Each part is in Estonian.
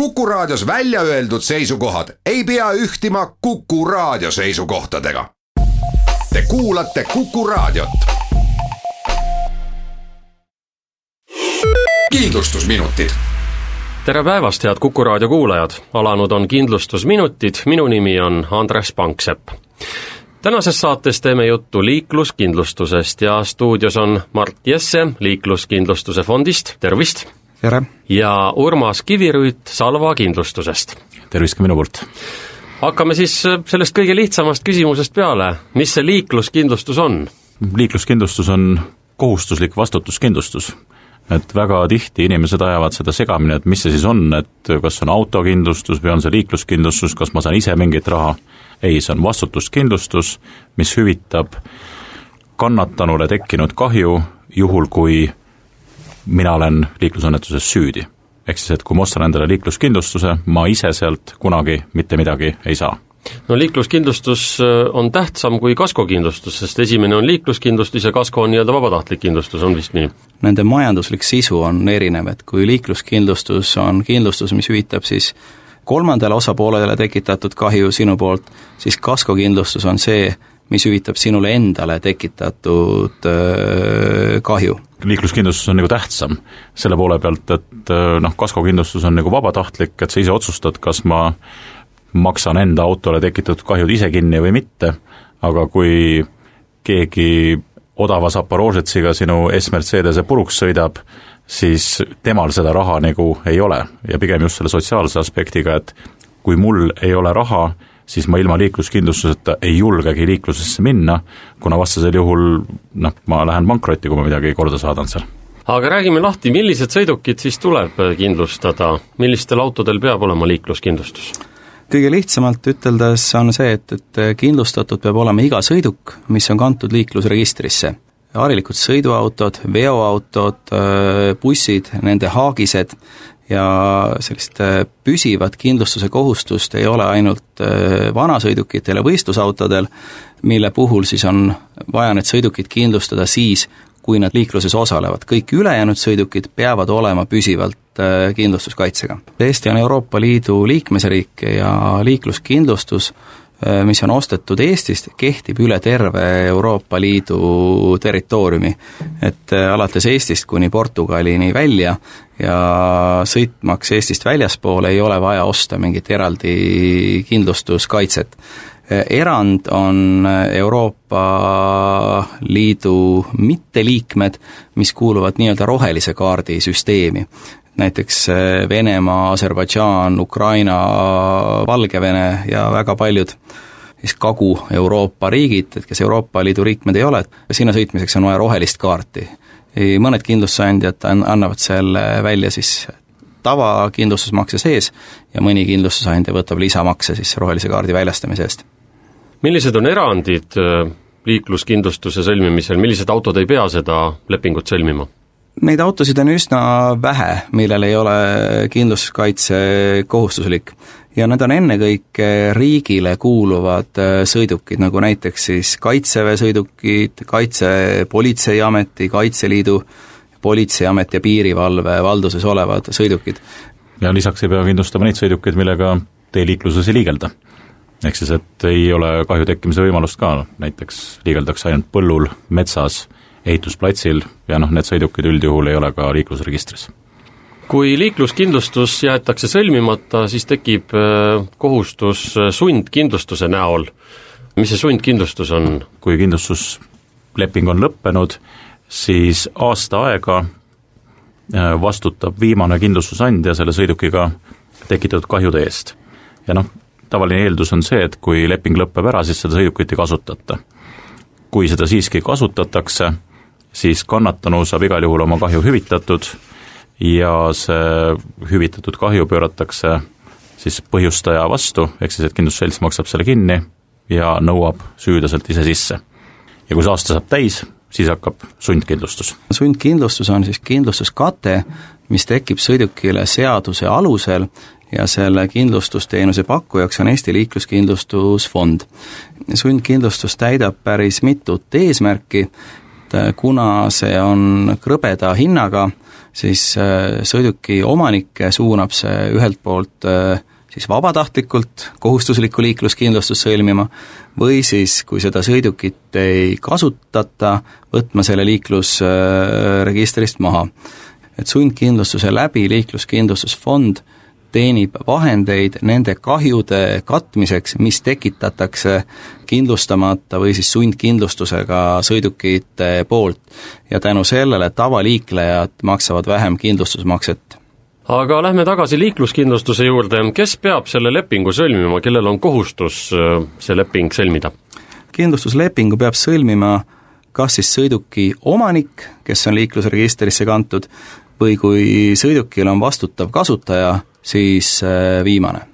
Kuku Raadios välja öeldud seisukohad ei pea ühtima Kuku Raadio seisukohtadega. Te kuulate Kuku Raadiot. kindlustusminutid tere päevast, head Kuku raadio kuulajad, alanud on Kindlustusminutid, minu nimi on Andres Panksepp. tänases saates teeme juttu liikluskindlustusest ja stuudios on Mart Jesse Liikluskindlustuse fondist, tervist! Tere! ja Urmas Kivirüüt Salva kindlustusest. tervist ka minu poolt! hakkame siis sellest kõige lihtsamast küsimusest peale, mis see liikluskindlustus on? liikluskindlustus on kohustuslik vastutuskindlustus et väga tihti inimesed ajavad seda segamini, et mis see siis on, et kas on autokindlustus või on see liikluskindlustus, kas ma saan ise mingit raha, ei, see on vastutuskindlustus, mis hüvitab kannatanule tekkinud kahju juhul, kui mina olen liiklusõnnetuses süüdi. ehk siis, et kui ma ostan endale liikluskindlustuse, ma ise sealt kunagi mitte midagi ei saa no liikluskindlustus äh, on tähtsam kui kaskokindlustus, sest esimene on liikluskindlustus ja kasko on nii-öelda vabatahtlik kindlustus, on vist nii? Nende majanduslik sisu on erinev, et kui liikluskindlustus on kindlustus, mis hüvitab siis kolmandale osapoolele tekitatud kahju sinu poolt, siis kaskokindlustus on see, mis hüvitab sinule endale tekitatud öö, kahju. Liikluskindlustus on nagu tähtsam selle poole pealt, et noh, kaskokindlustus on nagu vabatahtlik, et sa ise otsustad, kas ma maksan enda autole tekitatud kahjud ise kinni või mitte, aga kui keegi odava Zaporožetsiga sinu S-Mercedese puruks sõidab, siis temal seda raha nagu ei ole. Ja pigem just selle sotsiaalse aspektiga, et kui mul ei ole raha, siis ma ilma liikluskindlustuseta ei julgegi liiklusesse minna, kuna vastasel juhul noh, ma lähen pankrotti, kui ma midagi korda saadan seal. aga räägime lahti, millised sõidukid siis tuleb kindlustada, millistel autodel peab olema liikluskindlustus? kõige lihtsamalt üteldes on see, et, et kindlustatud peab olema iga sõiduk, mis on kantud liiklusregistrisse. harilikud sõiduautod, veoautod, bussid, nende haagised ja sellist püsivat kindlustuse kohustust ei ole ainult vanasõidukitel ja võistlusautodel, mille puhul siis on vaja need sõidukid kindlustada siis, kui nad liikluses osalevad, kõik ülejäänud sõidukid peavad olema püsivalt äh, kindlustuskaitsega. Eesti on Euroopa Liidu liikmesriik ja liikluskindlustus, äh, mis on ostetud Eestist, kehtib üle terve Euroopa Liidu territooriumi. et äh, alates Eestist kuni Portugalini välja ja sõitmaks Eestist väljaspoole ei ole vaja osta mingit eraldi kindlustuskaitset erand on Euroopa Liidu mitteliikmed, mis kuuluvad nii-öelda rohelise kaardi süsteemi. Näiteks Venemaa, Aserbaidžaan, Ukraina, Valgevene ja väga paljud siis Kagu-Euroopa riigid, et kes Euroopa Liidu liikmed ei ole, sinna sõitmiseks on vaja rohelist kaarti. mõned kindlustusandjad annavad selle välja siis tavakindlustusmakse sees ja mõni kindlustusandja võtab lisamakse siis rohelise kaardi väljastamise eest millised on erandid äh, liikluskindlustuse sõlmimisel, millised autod ei pea seda lepingut sõlmima? Neid autosid on üsna vähe, millel ei ole kindlustuskaitse kohustuslik. Ja need on ennekõike riigile kuuluvad äh, sõidukid, nagu näiteks siis Kaitseväe sõidukid, Kaitsepolitseiameti, Kaitseliidu, Politseiameti ja Piirivalve valduses olevad sõidukid. ja lisaks ei pea kindlustama neid sõidukeid, millega teeliikluses ei liigelda. Ehk siis, et ei ole kahju tekkimise võimalust ka, näiteks liigeldakse ainult põllul, metsas, ehitusplatsil ja noh, need sõidukid üldjuhul ei ole ka liiklusregistris. kui liikluskindlustus jäetakse sõlmimata, siis tekib äh, kohustus äh, sundkindlustuse näol. mis see sundkindlustus on? kui kindlustusleping on lõppenud, siis aasta aega äh, vastutab viimane kindlustusandja selle sõidukiga tekitatud kahjude eest. ja noh, tavaline eeldus on see, et kui leping lõpeb ära, siis seda sõidukit ei kasutata. kui seda siiski kasutatakse, siis kannatanu saab igal juhul oma kahju hüvitatud ja see hüvitatud kahju pööratakse siis põhjustaja vastu, ehk siis et kindlustusselts maksab selle kinni ja nõuab süüdlaselt ise sisse. ja kui see aasta saab täis, siis hakkab sundkindlustus. sundkindlustus on siis kindlustuskate, mis tekib sõidukile seaduse alusel ja selle kindlustusteenuse pakkujaks on Eesti Liikluskindlustusfond. sundkindlustus täidab päris mitut eesmärki, kuna see on krõbeda hinnaga, siis sõiduki omanik suunab see ühelt poolt siis vabatahtlikult kohustuslikku liikluskindlustust sõlmima või siis, kui seda sõidukit ei kasutata, võtma selle liiklusregistrist maha. et sundkindlustuse läbi liikluskindlustusfond teenib vahendeid nende kahjude katmiseks, mis tekitatakse kindlustamata või siis sundkindlustusega sõidukite poolt. ja tänu sellele tavaliiklejad maksavad vähem kindlustusmakset aga lähme tagasi liikluskindlustuse juurde, kes peab selle lepingu sõlmima, kellel on kohustus äh, see leping sõlmida? kindlustuslepingu peab sõlmima kas siis sõiduki omanik, kes on liiklusregistrisse kantud, või kui sõidukil on vastutav kasutaja, siis äh, viimane.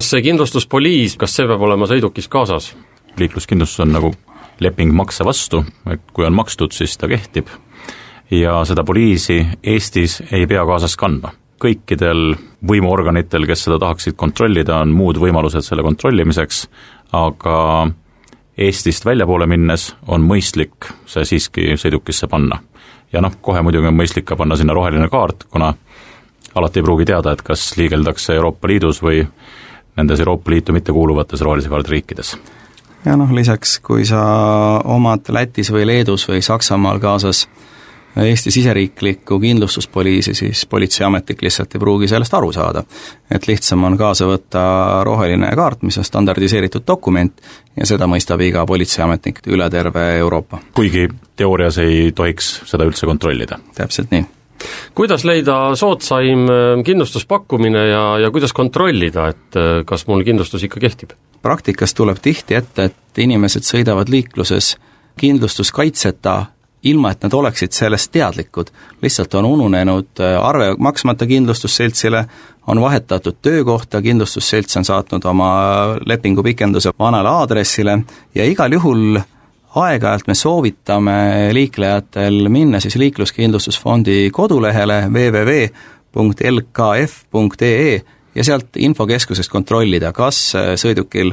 see kindlustuspoliis, kas see peab olema sõidukis kaasas? liikluskindlustus on nagu leping makse vastu, et kui on makstud, siis ta kehtib ja seda poliisi Eestis ei pea kaasas kandma kõikidel võimuorganitel, kes seda tahaksid kontrollida, on muud võimalused selle kontrollimiseks, aga Eestist väljapoole minnes on mõistlik see siiski sõidukisse panna. ja noh, kohe muidugi on mõistlik ka panna sinna roheline kaart, kuna alati ei pruugi teada, et kas liigeldakse Euroopa Liidus või nendes Euroopa Liitu mittekuuluvates rohelise kaardi riikides. ja noh, lisaks kui sa omad Lätis või Leedus või Saksamaal kaasas Eesti siseriiklikku kindlustuspoliisi, siis politseiametnik lihtsalt ei pruugi sellest aru saada. et lihtsam on kaasa võtta roheline kaart, mis on standardiseeritud dokument, ja seda mõistab iga politseiametnik üle terve Euroopa. kuigi teoorias ei tohiks seda üldse kontrollida? täpselt nii kuidas leida soodsaim äh, kindlustuspakkumine ja, ja kuidas kontrollida, et äh, kas mul kindlustus ikka kehtib? praktikas tuleb tihti ette, et inimesed sõidavad liikluses kindlustuskaitseta ilma et nad oleksid sellest teadlikud. lihtsalt on ununenud äh, arve maksmata kindlustusseltsile, on vahetatud töökohta, kindlustusselts on saatnud oma lepingupikenduse vanale aadressile ja igal juhul aeg-ajalt me soovitame liiklejatel minna siis Liikluskindlustusfondi kodulehele www.lkf.ee ja sealt infokeskusest kontrollida, kas äh, sõidukil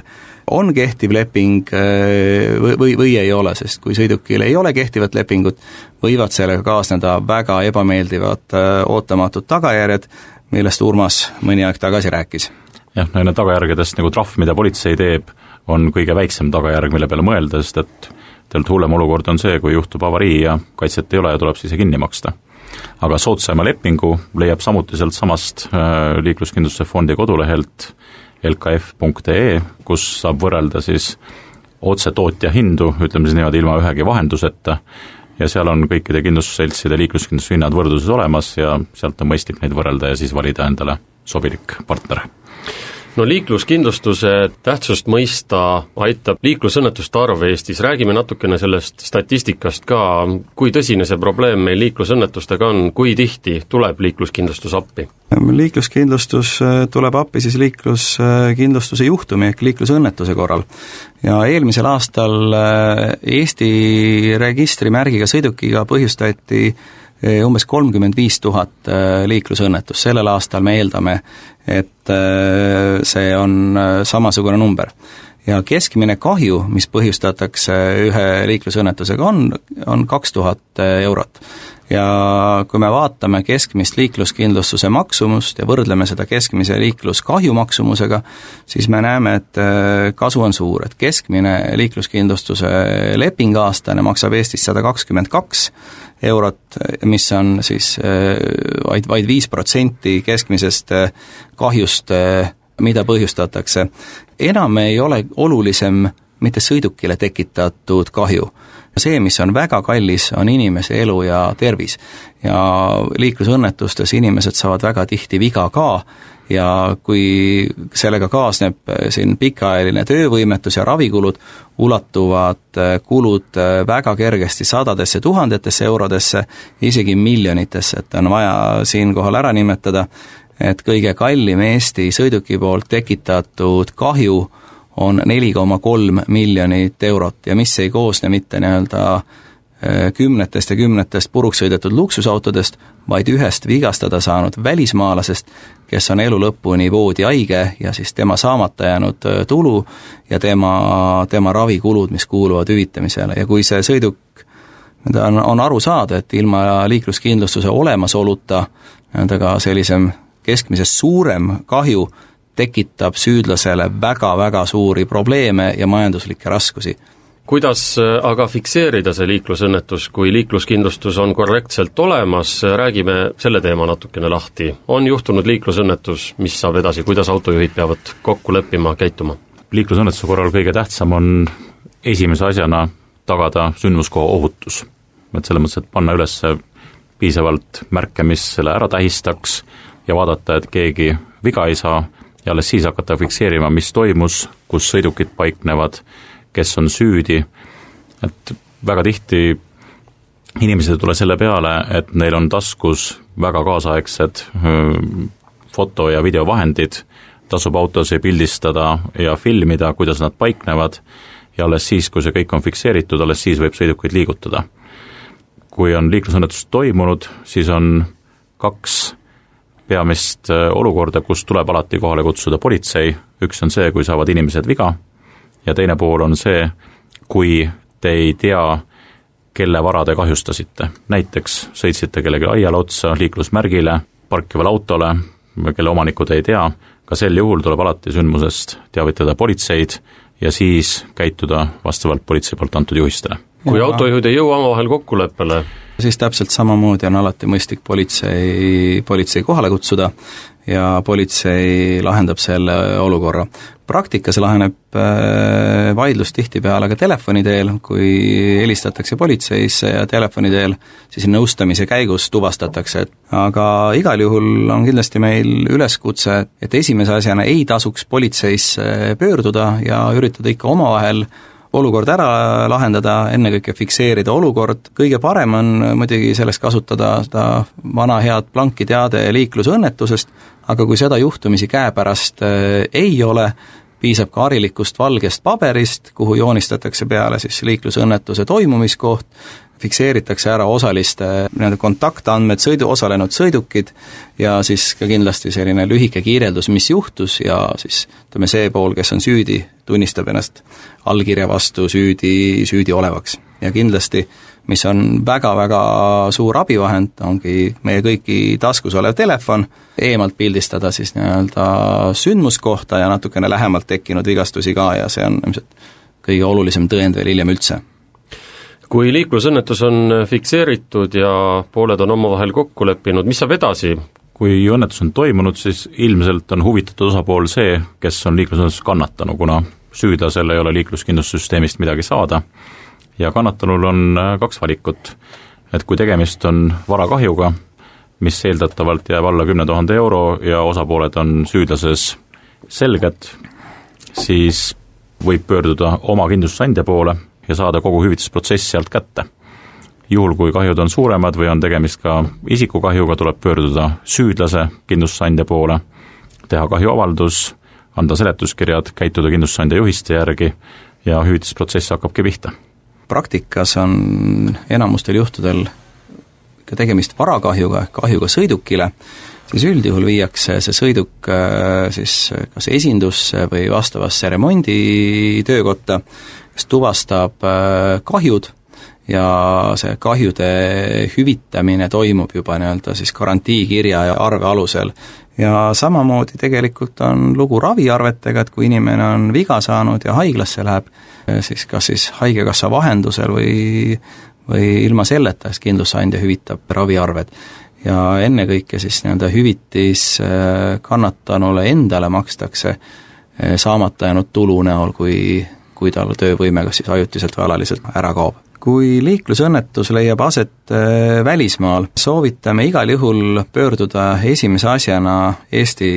on kehtiv leping äh, või, või, või ei ole, sest kui sõidukil ei ole kehtivat lepingut, võivad sellega kaasneda väga ebameeldivad äh, ootamatud tagajärjed, millest Urmas mõni aeg tagasi rääkis. jah, no nende tagajärgedest nagu trahv, mida politsei teeb, on kõige väiksem tagajärg, mille peale mõelda, sest et tegelikult hullem olukord on see, kui juhtub avarii ja kaitset ei ole ja tuleb siis kinni maksta aga soodsama lepingu leiab samuti sealtsamast äh, liikluskindlustuse fondi kodulehelt lkf.ee, kus saab võrrelda siis otse tootja hindu, ütleme siis niimoodi, ilma ühegi vahenduseta, ja seal on kõikide kindlustusseltside liikluskindlustushinnad võrdluses olemas ja sealt on mõistlik neid võrrelda ja siis valida endale sobilik partner no liikluskindlustuse tähtsust mõista aitab liiklusõnnetuste arv Eestis, räägime natukene sellest statistikast ka, kui tõsine see probleem meil liiklusõnnetustega on, kui tihti tuleb liikluskindlustus appi? liikluskindlustus äh, tuleb appi siis liikluskindlustuse juhtumi ehk liiklusõnnetuse korral. ja eelmisel aastal äh, Eesti registrimärgiga sõidukiga põhjustati umbes kolmkümmend viis tuhat eh, liiklusõnnetust, sellel aastal me eeldame, et eh, see on samasugune number. ja keskmine kahju, mis põhjustatakse ühe liiklusõnnetusega, on, on kaks tuhat eurot ja kui me vaatame keskmist liikluskindlustuse maksumust ja võrdleme seda keskmise liikluskahju maksumusega, siis me näeme, et kasu on suur, et keskmine liikluskindlustuse leping aastane maksab Eestis sada kakskümmend kaks eurot, mis on siis äh, vaid, vaid viis protsenti keskmisest äh, kahjust, äh, mida põhjustatakse. enam ei ole olulisem mitte sõidukile tekitatud kahju. see, mis on väga kallis, on inimese elu ja tervis. ja liiklusõnnetustes inimesed saavad väga tihti viga ka ja kui sellega kaasneb äh, siin pikaajaline töövõimetus ja ravikulud, ulatuvad äh, kulud äh, väga kergesti sadadesse tuhandetesse eurodesse, isegi miljonitesse, et on vaja siinkohal ära nimetada, et kõige kallim Eesti sõiduki poolt tekitatud kahju on neli koma kolm miljonit eurot ja mis ei koosne mitte nii-öelda kümnetest ja kümnetest puruks sõidetud luksusautodest, vaid ühest vigastada saanud välismaalasest, kes on elu lõpuni voodihaige ja siis tema saamata jäänud tulu ja tema, tema ravikulud, mis kuuluvad hüvitamisele. Ja kui see sõiduk nii-öelda on, on aru saada, et ilma liikluskindlustuse olemasoluta nii-öelda ka sellisem keskmisest suurem kahju tekitab süüdlasele väga-väga suuri probleeme ja majanduslikke raskusi kuidas äh, aga fikseerida see liiklusõnnetus, kui liikluskindlustus on korrektselt olemas, räägime selle teema natukene lahti. on juhtunud liiklusõnnetus, mis saab edasi, kuidas autojuhid peavad kokku leppima, käituma? liiklusõnnetuse korral kõige tähtsam on esimese asjana tagada sündmuskoha ohutus. et selles mõttes, et panna üles piisavalt märke, mis selle ära tähistaks ja vaadata, et keegi viga ei saa ja alles siis hakata fikseerima, mis toimus, kus sõidukid paiknevad, kes on süüdi, et väga tihti inimesed ei tule selle peale, et neil on taskus väga kaasaegsed foto- ja videovahendid, tasub autosid pildistada ja filmida, kuidas nad paiknevad, ja alles siis, kui see kõik on fikseeritud, alles siis võib sõidukeid liigutada. kui on liiklusõnnetus toimunud, siis on kaks peamist olukorda, kus tuleb alati kohale kutsuda politsei, üks on see, kui saavad inimesed viga ja teine pool on see, kui te ei tea, kelle vara te kahjustasite. näiteks sõitsite kellelegi aiale otsa, liiklusmärgile, parkivale autole, kelle omanikku te ei tea, ka sel juhul tuleb alati sündmusest teavitada politseid ja siis käituda vastavalt politsei poolt antud juhistele. kui autojuhid ei jõua omavahel kokkuleppele, siis täpselt samamoodi on alati mõistlik politsei, politsei kohale kutsuda ja politsei lahendab selle olukorra. praktikas laheneb äh, vaidlus tihtipeale ka telefoni teel, kui helistatakse politseisse ja telefoni teel siis nõustamise käigus tuvastatakse, et aga igal juhul on kindlasti meil üleskutse, et esimese asjana ei tasuks politseisse pöörduda ja üritada ikka omavahel olukord ära lahendada, ennekõike fikseerida olukord, kõige parem on muidugi selleks kasutada seda vana head plankiteade liiklusõnnetusest, aga kui seda juhtumisi käepärast äh, ei ole, piisab ka harilikust valgest paberist, kuhu joonistatakse peale siis liiklusõnnetuse toimumiskoht, fikseeritakse ära osaliste nii-öelda kontaktandmed, sõidu, osalenud sõidukid ja siis ka kindlasti selline lühike kirjeldus, mis juhtus ja siis ütleme, see pool, kes on süüdi, tunnistab ennast allkirja vastu süüdi, süüdi olevaks. ja kindlasti mis on väga-väga suur abivahend, ongi meie kõigi taskus olev telefon, eemalt pildistada siis nii-öelda sündmuskohta ja natukene lähemalt tekkinud vigastusi ka ja see on ilmselt kõige olulisem tõend veel hiljem üldse. Kui liiklusõnnetus on fikseeritud ja pooled on omavahel kokku leppinud, mis saab edasi? kui õnnetus on toimunud, siis ilmselt on huvitatud osapool see, kes on liiklusõnnetuses kannatanu, kuna süüdlasel ei ole liikluskindlustussüsteemist midagi saada ja kannatanul on äh, kaks valikut. et kui tegemist on varakahjuga, mis eeldatavalt jääb alla kümne tuhande euro ja osapooled on süüdlases selged, siis võib pöörduda oma kindlustusandja poole ja saada kogu hüvitisprotsess sealt kätte. juhul, kui kahjud on suuremad või on tegemist ka isikukahjuga, tuleb pöörduda süüdlase kindlustusandja poole, teha kahjuavaldus, anda seletuskirjad, käituda kindlustusandja juhiste järgi ja hüvitisprotsess hakkabki pihta praktikas on enamustel juhtudel ikka tegemist varakahjuga kahjuga sõidukile, siis üldjuhul viiakse see sõiduk äh, siis kas esindusse või vastavasse remonditöökotta, kes tuvastab äh, kahjud ja see kahjude hüvitamine toimub juba nii-öelda siis garantiikirja ja arve alusel. ja samamoodi tegelikult on lugu raviarvetega, et kui inimene on viga saanud ja haiglasse läheb, siis kas siis Haigekassa vahendusel või või ilma selleta, siis kindlustusandja hüvitab raviarved. ja ennekõike siis nii-öelda hüvitis äh, kannatanule endale makstakse äh, saamata jäänud tulu näol, kui, kui tal töövõime kas siis ajutiselt või alaliselt ära kaob kui liiklusõnnetus leiab aset äh, välismaal, soovitame igal juhul pöörduda esimese asjana Eesti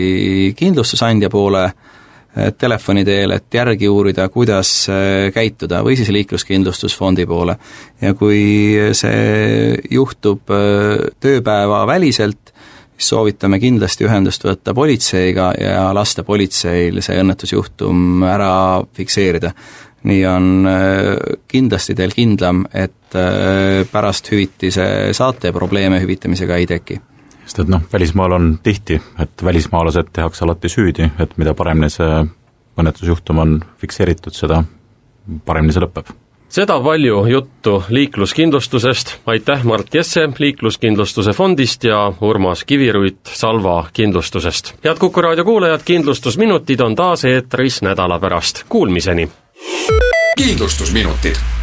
kindlustusandja poole äh, telefoni teel, et järgi uurida, kuidas äh, käituda, või siis liikluskindlustusfondi poole. ja kui see juhtub tööpäeva väliselt, siis soovitame kindlasti ühendust võtta politseiga ja lasta politseil see õnnetusjuhtum ära fikseerida nii on äh, kindlasti teil kindlam, et äh, pärast hüvitise saate probleeme hüvitamisega ei teki sest et noh, välismaal on tihti, et välismaalased tehakse alati süüdi, et mida paremini see õnnetusjuhtum on fikseeritud, seda paremini see lõpeb. Seda palju juttu liikluskindlustusest, aitäh Mart Jesse Liikluskindlustuse fondist ja Urmas Kiviruit Salva kindlustusest. head Kuku raadio kuulajad, kindlustusminutid on taas eetris nädala pärast, kuulmiseni! kindlustusminutid